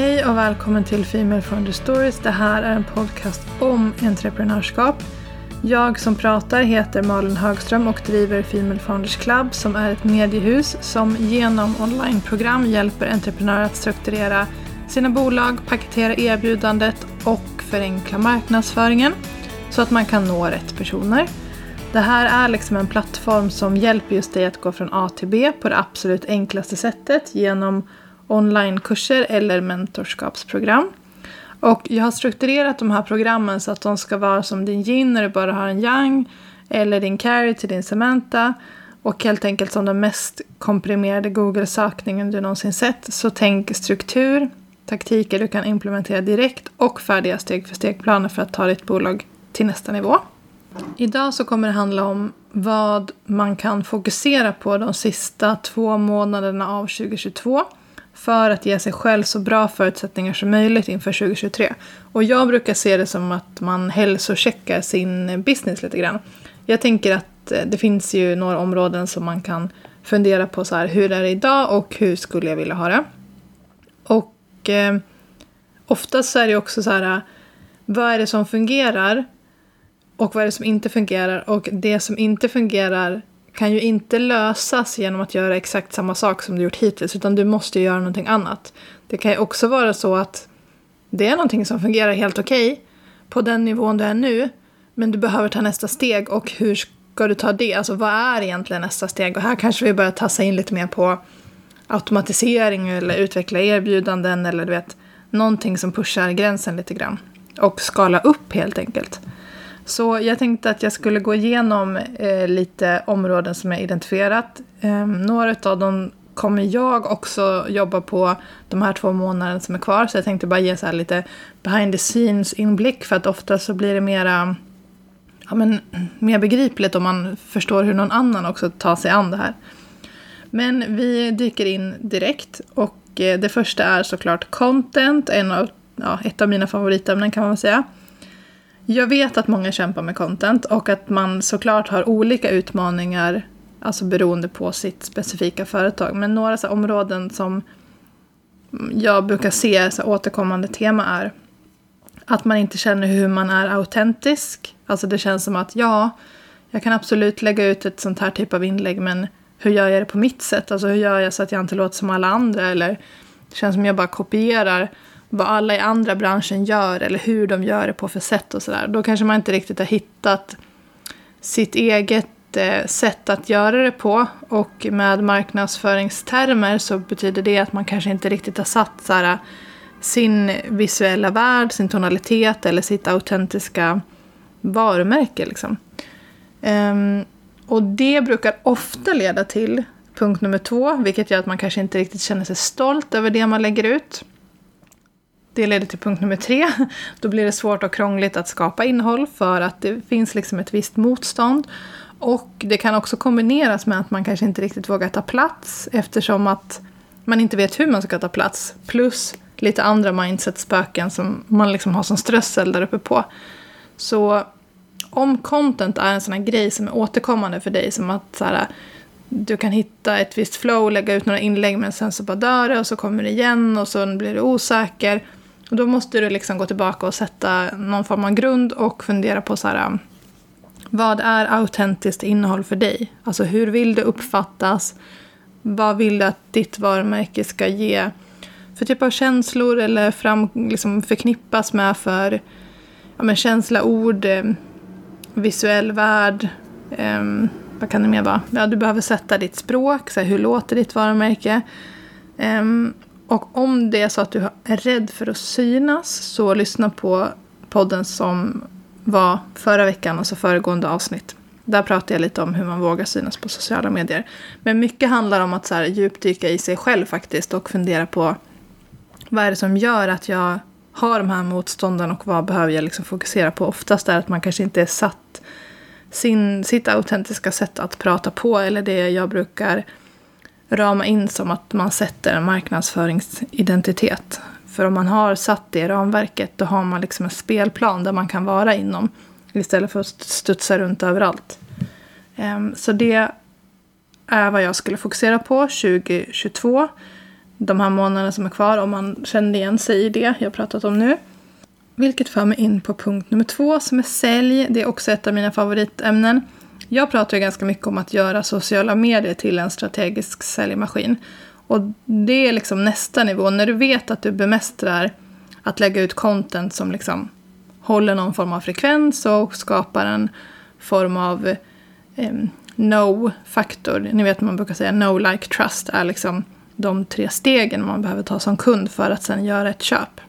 Hej och välkommen till Female Founder Stories. Det här är en podcast om entreprenörskap. Jag som pratar heter Malin Högström och driver Female Founders Club som är ett mediehus som genom onlineprogram hjälper entreprenörer att strukturera sina bolag, paketera erbjudandet och förenkla marknadsföringen så att man kan nå rätt personer. Det här är liksom en plattform som hjälper just dig att gå från A till B på det absolut enklaste sättet genom onlinekurser eller mentorskapsprogram. Och jag har strukturerat de här programmen så att de ska vara som din yin när du bara har en yang eller din carry till din Samantha och helt enkelt som den mest komprimerade Google-sökningen du någonsin sett. Så tänk struktur, taktiker du kan implementera direkt och färdiga steg för steg-planer för att ta ditt bolag till nästa nivå. Idag så kommer det handla om vad man kan fokusera på de sista två månaderna av 2022 för att ge sig själv så bra förutsättningar som möjligt inför 2023. Och jag brukar se det som att man hälsocheckar sin business lite grann. Jag tänker att eh, det finns ju några områden som man kan fundera på så här, hur är det idag och hur skulle jag vilja ha det? Och eh, oftast så är det också så här, eh, vad är det som fungerar och vad är det som inte fungerar? Och det som inte fungerar kan ju inte lösas genom att göra exakt samma sak som du gjort hittills, utan du måste göra någonting annat. Det kan ju också vara så att det är någonting som fungerar helt okej okay på den nivån du är nu, men du behöver ta nästa steg och hur ska du ta det? Alltså vad är egentligen nästa steg? Och här kanske vi börjar tassa in lite mer på automatisering eller utveckla erbjudanden eller du vet, någonting som pushar gränsen lite grann. Och skala upp helt enkelt. Så jag tänkte att jag skulle gå igenom eh, lite områden som jag identifierat. Eh, några av dem kommer jag också jobba på de här två månaderna som är kvar. Så jag tänkte bara ge så här lite behind the scenes inblick för att ofta så blir det mera ja, men, mer begripligt om man förstår hur någon annan också tar sig an det här. Men vi dyker in direkt och eh, det första är såklart content, en av, ja, ett av mina favoritämnen kan man säga. Jag vet att många kämpar med content och att man såklart har olika utmaningar alltså beroende på sitt specifika företag. Men några så områden som jag brukar se så återkommande tema är att man inte känner hur man är autentisk. Alltså det känns som att ja, jag kan absolut lägga ut ett sånt här typ av inlägg men hur gör jag det på mitt sätt? Alltså hur gör jag så att jag inte låter som alla andra? Eller det känns som jag bara kopierar vad alla i andra branschen gör eller hur de gör det på för sätt och sådär. Då kanske man inte riktigt har hittat sitt eget eh, sätt att göra det på. Och med marknadsföringstermer så betyder det att man kanske inte riktigt har satt såhär, sin visuella värld, sin tonalitet eller sitt autentiska varumärke. Liksom. Um, och det brukar ofta leda till punkt nummer två, vilket gör att man kanske inte riktigt känner sig stolt över det man lägger ut. Det leder till punkt nummer tre. Då blir det svårt och krångligt att skapa innehåll för att det finns liksom ett visst motstånd. Och det kan också kombineras med att man kanske inte riktigt vågar ta plats eftersom att man inte vet hur man ska ta plats. Plus lite andra mindset-spöken som man liksom har som strössel där uppe på. Så om content är en sån här grej som är återkommande för dig, som att så här, du kan hitta ett visst flow, lägga ut några inlägg men sen så bara dör det och så kommer det igen och så blir du osäker. Och då måste du liksom gå tillbaka och sätta någon form av grund och fundera på så här, um, vad är autentiskt innehåll för dig? Alltså hur vill det uppfattas? Vad vill du att ditt varumärke ska ge för typ av känslor eller fram, liksom förknippas med för ja, men känsla, ord, um, visuell värld. Eh, vad kan det mer vara? Ja, du behöver sätta ditt språk, så här, hur låter ditt varumärke? Um, och om det är så att du är rädd för att synas så lyssna på podden som var förra veckan, alltså föregående avsnitt. Där pratade jag lite om hur man vågar synas på sociala medier. Men mycket handlar om att så här, djupdyka i sig själv faktiskt och fundera på vad är det som gör att jag har de här motstånden och vad behöver jag liksom fokusera på? Oftast är det att man kanske inte är satt sin, sitt autentiska sätt att prata på eller det jag brukar rama in som att man sätter en marknadsföringsidentitet. För om man har satt det ramverket då har man liksom en spelplan där man kan vara inom. Istället för att studsa runt överallt. Ehm, så det är vad jag skulle fokusera på 2022. de här månaderna som är kvar om man känner igen sig i det jag pratat om nu. Vilket för mig in på punkt nummer två som är sälj. Det är också ett av mina favoritämnen. Jag pratar ju ganska mycket om att göra sociala medier till en strategisk säljmaskin. Och det är liksom nästa nivå. När du vet att du bemästrar att lägga ut content som liksom håller någon form av frekvens och skapar en form av eh, no-faktor. Ni vet man brukar säga no, like, trust är liksom de tre stegen man behöver ta som kund för att sen göra ett köp.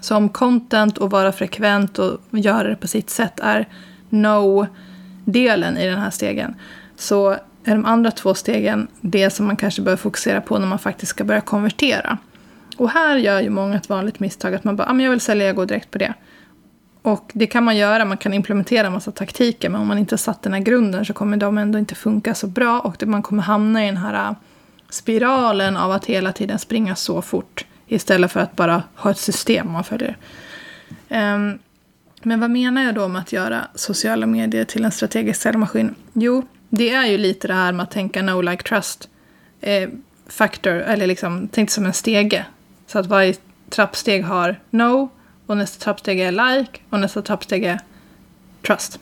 Så om content och vara frekvent och göra det på sitt sätt är no delen i den här stegen så är de andra två stegen det som man kanske bör fokusera på när man faktiskt ska börja konvertera. Och här gör ju många ett vanligt misstag att man bara, ah, men jag vill sälja, jag går direkt på det. Och det kan man göra, man kan implementera en massa taktiker, men om man inte har satt den här grunden så kommer de ändå inte funka så bra och man kommer hamna i den här äh, spiralen av att hela tiden springa så fort istället för att bara ha ett system man följer. Um, men vad menar jag då med att göra sociala medier till en strategisk säljmaskin? Jo, det är ju lite det här med att tänka no like trust eh, factor, eller liksom tänk som en stege. Så att varje trappsteg har no, och nästa trappsteg är like och nästa trappsteg är trust.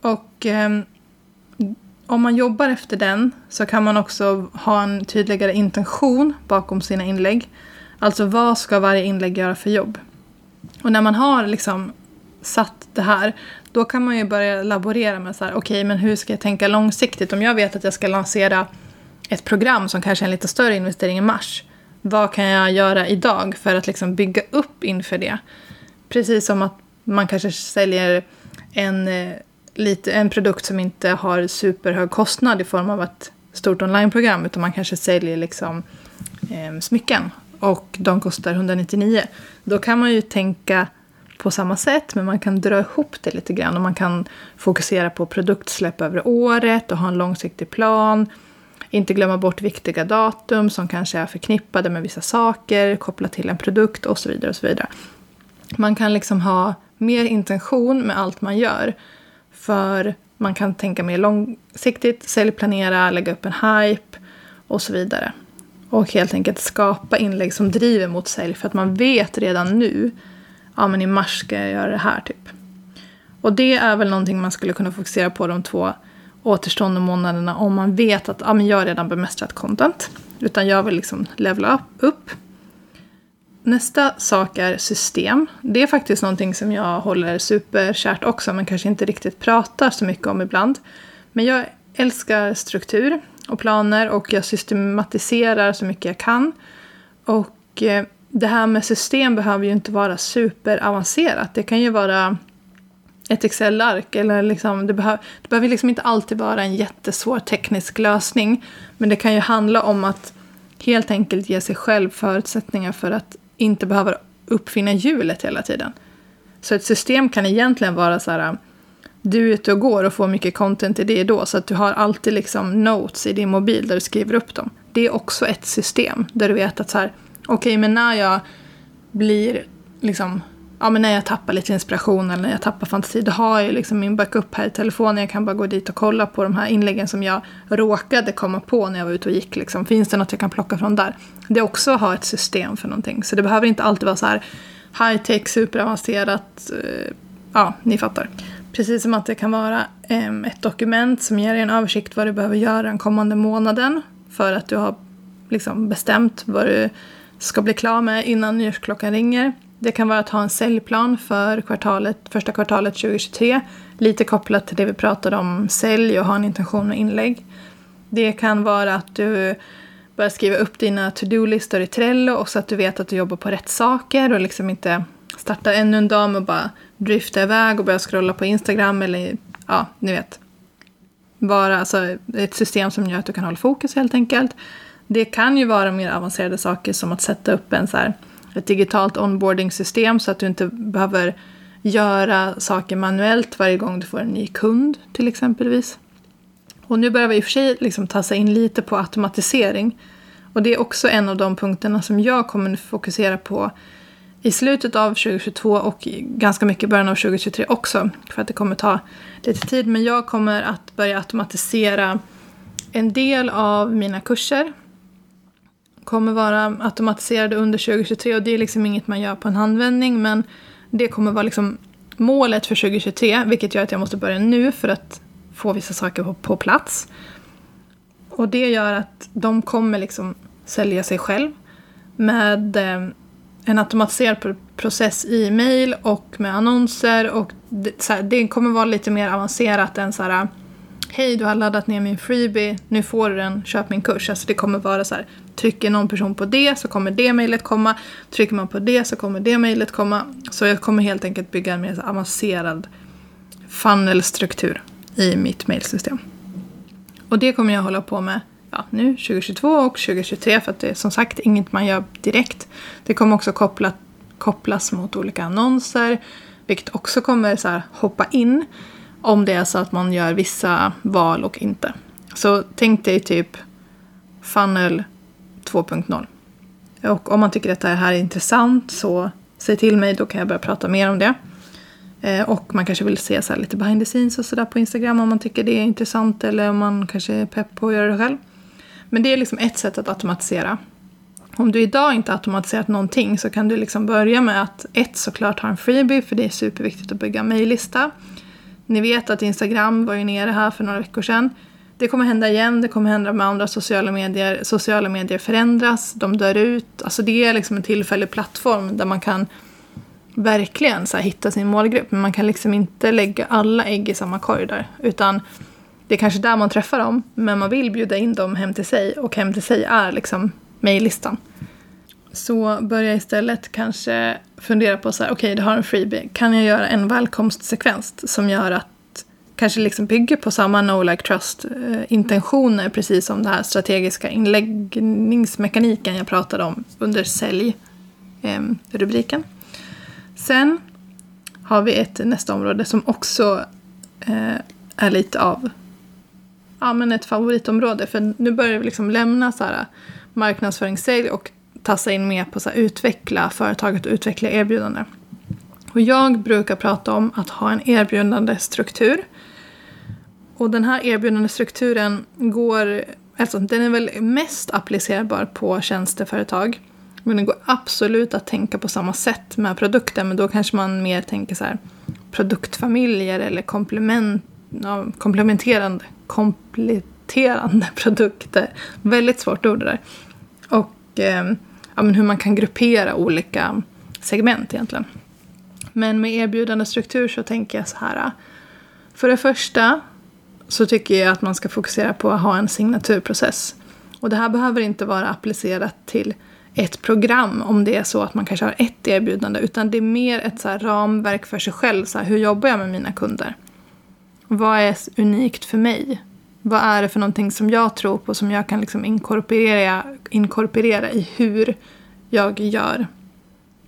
Och eh, om man jobbar efter den så kan man också ha en tydligare intention bakom sina inlägg. Alltså vad ska varje inlägg göra för jobb? Och när man har liksom satt det här, då kan man ju börja laborera med så här, okej, okay, men hur ska jag tänka långsiktigt? Om jag vet att jag ska lansera ett program som kanske är en lite större investering i mars, vad kan jag göra idag för att liksom bygga upp inför det? Precis som att man kanske säljer en, eh, lite, en produkt som inte har superhög kostnad i form av ett stort onlineprogram, utan man kanske säljer liksom, eh, smycken och de kostar 199. Då kan man ju tänka på samma sätt, men man kan dra ihop det lite grann och man kan fokusera på produktsläpp över året och ha en långsiktig plan inte glömma bort viktiga datum som kanske är förknippade med vissa saker, koppla till en produkt och så vidare. och så vidare. Man kan liksom ha mer intention med allt man gör. För man kan tänka mer långsiktigt, säljplanera, lägga upp en hype och så vidare. Och helt enkelt skapa inlägg som driver mot sälj för att man vet redan nu, ja men i mars ska jag göra det här typ. Och det är väl någonting man skulle kunna fokusera på de två återstående månaderna om man vet att ja, men jag har redan bemästrat content. Utan jag vill liksom levla upp. Nästa sak är system. Det är faktiskt någonting som jag håller superkärt också men kanske inte riktigt pratar så mycket om ibland. Men jag älskar struktur och planer och jag systematiserar så mycket jag kan. Och eh, det här med system behöver ju inte vara superavancerat. Det kan ju vara ett Excel-ark. Eller liksom, det, behöv, det behöver liksom inte alltid vara en jättesvår teknisk lösning. Men det kan ju handla om att helt enkelt ge sig själv förutsättningar för att inte behöva uppfinna hjulet hela tiden. Så ett system kan egentligen vara så här, du är ute och går och får mycket content i det då, så att du har alltid liksom notes i din mobil där du skriver upp dem. Det är också ett system där du vet att så här, okej, okay, men när jag blir liksom ja, men när jag tappar lite inspiration eller när jag tappar fantasi, då har jag liksom min backup här i telefonen. Jag kan bara gå dit och kolla på de här inläggen som jag råkade komma på när jag var ute och gick. Liksom. Finns det något jag kan plocka från där? Det är också att ha ett system för någonting. Så det behöver inte alltid vara så här high tech, superavancerat. Eh, ja, ni fattar. Precis som att det kan vara eh, ett dokument som ger dig en översikt vad du behöver göra den kommande månaden. För att du har liksom bestämt vad du ska bli klar med innan nyårsklockan ringer. Det kan vara att ha en säljplan för kvartalet, första kvartalet 2023. Lite kopplat till det vi pratade om sälj och ha en intention med inlägg. Det kan vara att du börjar skriva upp dina to-do-listor i Trello och så att du vet att du jobbar på rätt saker och liksom inte startar ännu en dag med att bara drifta iväg och börja scrolla på Instagram eller ja, ni vet. Vara alltså, ett system som gör att du kan hålla fokus helt enkelt. Det kan ju vara mer avancerade saker som att sätta upp en så här ett digitalt onboarding-system så att du inte behöver göra saker manuellt varje gång du får en ny kund till exempelvis. Och nu börjar vi i och för sig liksom ta sig in lite på automatisering. Och det är också en av de punkterna som jag kommer fokusera på i slutet av 2022 och ganska mycket i början av 2023 också. För att det kommer ta lite tid. Men jag kommer att börja automatisera en del av mina kurser kommer vara automatiserade under 2023 och det är liksom inget man gör på en handvändning men det kommer vara liksom målet för 2023 vilket gör att jag måste börja nu för att få vissa saker på, på plats. Och det gör att de kommer liksom sälja sig själv med eh, en automatiserad process i mail och med annonser och det, här, det, kommer vara lite mer avancerat än så här Hej, du har laddat ner min freebie, nu får du den, köp min kurs. Alltså det kommer vara så här, trycker någon person på det så kommer det mejlet komma, trycker man på det så kommer det mejlet komma. Så jag kommer helt enkelt bygga en mer avancerad funnelstruktur i mitt mejlsystem. Och det kommer jag hålla på med ja, nu 2022 och 2023 för att det är som sagt inget man gör direkt. Det kommer också koppla, kopplas mot olika annonser vilket också kommer så här, hoppa in om det är så att man gör vissa val och inte. Så tänk dig typ funnel 2.0. Och om man tycker att det här är intressant så säg till mig, då kan jag börja prata mer om det. Eh, och man kanske vill se så lite behind the scenes och sådär på Instagram om man tycker det är intressant eller om man kanske är pepp på att göra det själv. Men det är liksom ett sätt att automatisera. Om du idag inte automatiserat någonting så kan du liksom börja med att ett såklart ha en freebie för det är superviktigt att bygga en mejllista. Ni vet att Instagram var ju nere här för några veckor sedan. Det kommer hända igen, det kommer hända med andra sociala medier. Sociala medier förändras, de dör ut. Alltså det är liksom en tillfällig plattform där man kan verkligen så hitta sin målgrupp. Men man kan liksom inte lägga alla ägg i samma korg där. Utan det är kanske där man träffar dem, men man vill bjuda in dem hem till sig. Och hem till sig är liksom mejllistan. Så börjar jag istället kanske fundera på så här, okej, okay, du har en freebie. Kan jag göra en välkomstsekvens som gör att kanske liksom bygger på samma no like trust eh, intentioner precis som den här strategiska inläggningsmekaniken jag pratade om under sälj eh, rubriken. Sen har vi ett nästa område som också eh, är lite av ja, men ett favoritområde. För nu börjar vi liksom lämna så här, marknadsföringssälj och tassa in mer på att utveckla företaget och utveckla erbjudanden. Och jag brukar prata om att ha en erbjudande struktur. Och den här erbjudande strukturen går, alltså den är väl mest applicerbar på tjänsteföretag. Men det går absolut att tänka på samma sätt med produkter men då kanske man mer tänker så här produktfamiljer eller komplement, ja, komplementerande, kompletterande produkter. Väldigt svårt ord det där. Och eh, ja, men hur man kan gruppera olika segment egentligen. Men med erbjudande struktur så tänker jag så här. Äh, för det första så tycker jag att man ska fokusera på att ha en signaturprocess. Och det här behöver inte vara applicerat till ett program om det är så att man kanske har ett erbjudande utan det är mer ett så ramverk för sig själv. Så här, hur jobbar jag med mina kunder? Vad är unikt för mig? Vad är det för någonting som jag tror på som jag kan liksom inkorporera, inkorporera i hur jag gör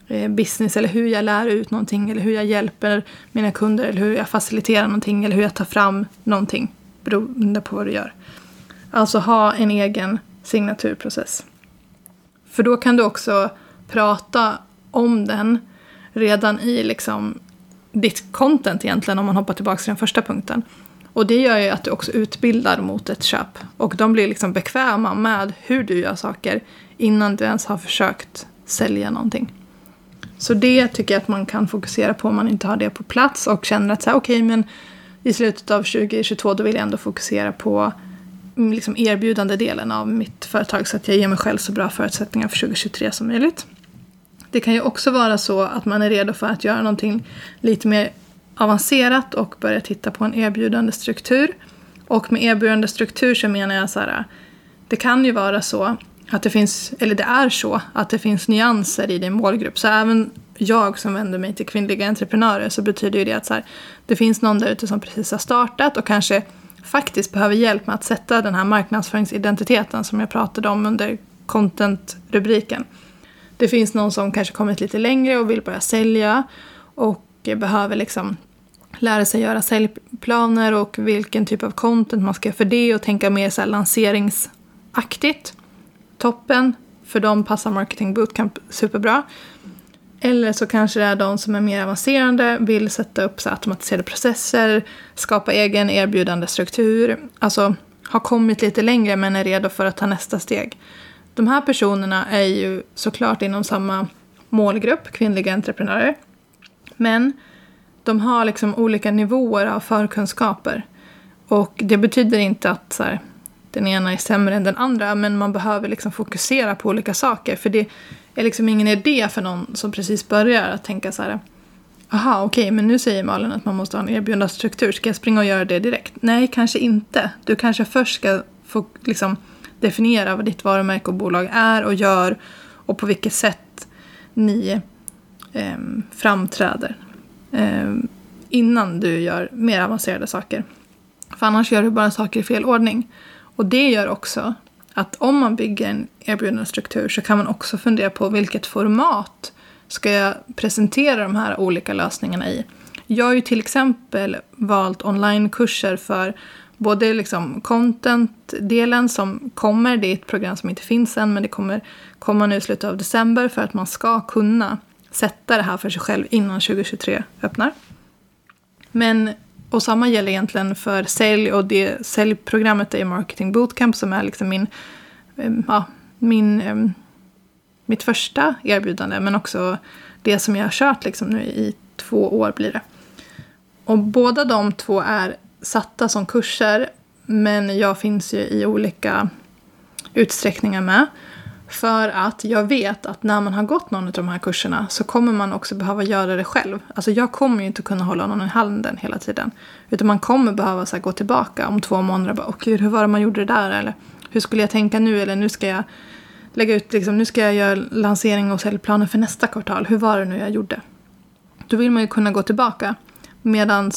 eh, business eller hur jag lär ut någonting eller hur jag hjälper mina kunder eller hur jag faciliterar någonting eller hur jag tar fram någonting beroende på vad du gör. Alltså ha en egen signaturprocess. För då kan du också prata om den redan i liksom ditt content egentligen om man hoppar tillbaka till den första punkten. Och det gör ju att du också utbildar mot ett köp. Och de blir liksom bekväma med hur du gör saker innan du ens har försökt sälja någonting. Så det tycker jag att man kan fokusera på om man inte har det på plats och känner att så här, okej, okay, men i slutet av 2022 då vill jag ändå fokusera på mm, liksom erbjudande delen av mitt företag så att jag ger mig själv så bra förutsättningar för 2023 som möjligt. Det kan ju också vara så att man är redo för att göra någonting lite mer avancerat och börja titta på en erbjudande struktur. Och med erbjudande struktur så menar jag så här, det kan ju vara så att det finns, eller det är så, att det finns nyanser i din målgrupp. Så även jag som vänder mig till kvinnliga entreprenörer så betyder ju det att så här, det finns någon där ute som precis har startat och kanske faktiskt behöver hjälp med att sätta den här marknadsföringsidentiteten som jag pratade om under content-rubriken. Det finns någon som kanske kommit lite längre och vill börja sälja och behöver liksom lära sig göra säljplaner och vilken typ av content man ska göra för det och tänka mer så lanseringsaktigt. Toppen, för dem passar Marketing Bootcamp superbra. Eller så kanske det är de som är mer avancerade, vill sätta upp så automatiserade processer, skapa egen erbjudande struktur. Alltså har kommit lite längre men är redo för att ta nästa steg. De här personerna är ju såklart inom samma målgrupp, kvinnliga entreprenörer. Men de har liksom olika nivåer av förkunskaper. Och det betyder inte att så här, den ena är sämre än den andra, men man behöver liksom fokusera på olika saker. För det är liksom ingen idé för någon som precis börjar att tänka så här, aha, okej, okay, men nu säger Malin att man måste ha en erbjudandestruktur, ska jag springa och göra det direkt? Nej, kanske inte. Du kanske först ska få liksom definiera vad ditt varumärke och bolag är och gör och på vilket sätt ni eh, framträder. Eh, innan du gör mer avancerade saker. För annars gör du bara saker i fel ordning. Och det gör också att om man bygger en erbjudandestruktur så kan man också fundera på vilket format ska jag presentera de här olika lösningarna i. Jag har ju till exempel valt onlinekurser för både liksom content-delen som kommer, det är ett program som inte finns än men det kommer komma nu i slutet av december för att man ska kunna sätta det här för sig själv innan 2023 öppnar. Men, och samma gäller egentligen för sälj och det säljprogrammet är Marketing Bootcamp som är liksom min, ehm, ja, min, ehm, mitt första erbjudande men också det som jag har kört liksom nu i två år blir det. Och båda de två är satta som kurser men jag finns ju i olika utsträckningar med. För att jag vet att när man har gått någon av de här kurserna så kommer man också behöva göra det själv. Alltså jag kommer ju inte kunna hålla någon i handen hela tiden. Utan man kommer behöva så gå tillbaka om två månader och bara, åh gud, hur var det man gjorde det där? Eller hur skulle jag tänka nu? Eller nu ska jag lägga ut, liksom, nu ska jag göra lansering och säljplaner för nästa kvartal. Hur var det nu jag gjorde? Då vill man ju kunna gå tillbaka. Medan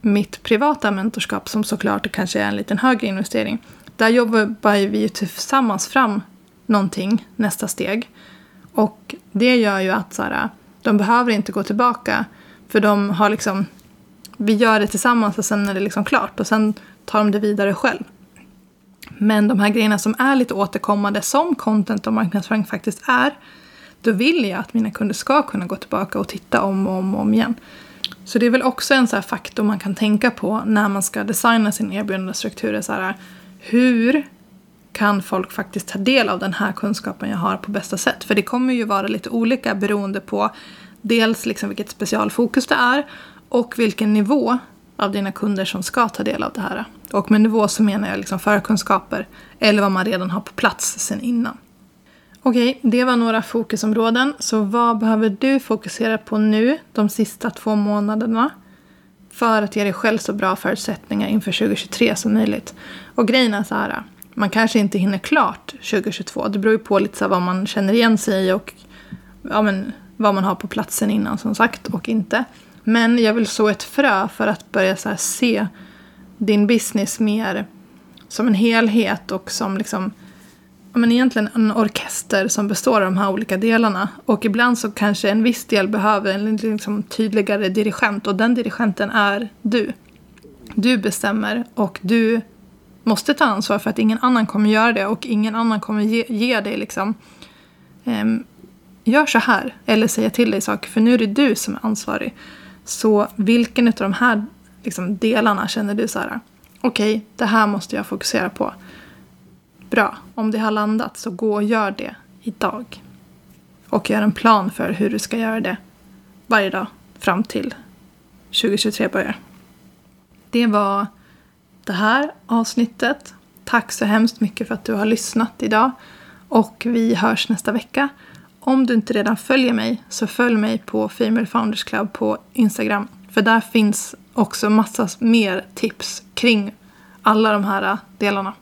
mitt privata mentorskap, som såklart kanske är en liten högre investering, där jobbar vi ju tillsammans fram någonting, nästa steg. Och det gör ju att så här, de behöver inte gå tillbaka. För de har liksom, vi gör det tillsammans och sen är det liksom klart. Och sen tar de det vidare själv. Men de här grejerna som är lite återkommande, som content och marknadsföring faktiskt är, då vill jag att mina kunder ska kunna gå tillbaka och titta om och om, och om igen. Så det är väl också en så faktor man kan tänka på när man ska designa sin erbjudandestruktur. Så här, hur kan folk faktiskt ta del av den här kunskapen jag har på bästa sätt? För det kommer ju vara lite olika beroende på dels liksom vilket specialfokus det är och vilken nivå av dina kunder som ska ta del av det här. Och med nivå så menar jag liksom förkunskaper eller vad man redan har på plats sen innan. Okej, det var några fokusområden. Så vad behöver du fokusera på nu de sista två månaderna för att ge dig själv så bra förutsättningar inför 2023 som möjligt? Och grejen är så här, man kanske inte hinner klart 2022. Det beror ju på lite så vad man känner igen sig i och ja, men, vad man har på platsen innan som sagt och inte. Men jag vill så ett frö för att börja så se din business mer som en helhet och som liksom men egentligen en orkester som består av de här olika delarna. Och ibland så kanske en viss del behöver en liksom tydligare dirigent och den dirigenten är du. Du bestämmer och du måste ta ansvar för att ingen annan kommer göra det och ingen annan kommer ge, ge dig liksom um, gör så här eller säga till dig saker för nu är det du som är ansvarig. Så vilken av de här liksom, delarna känner du så här okej, okay, det här måste jag fokusera på. Bra, om det har landat så gå och gör det idag. Och gör en plan för hur du ska göra det varje dag fram till 2023 börjar. Det var det här avsnittet. Tack så hemskt mycket för att du har lyssnat idag. Och vi hörs nästa vecka. Om du inte redan följer mig så följ mig på Female Founders Club på Instagram. För där finns också massa mer tips kring alla de här delarna.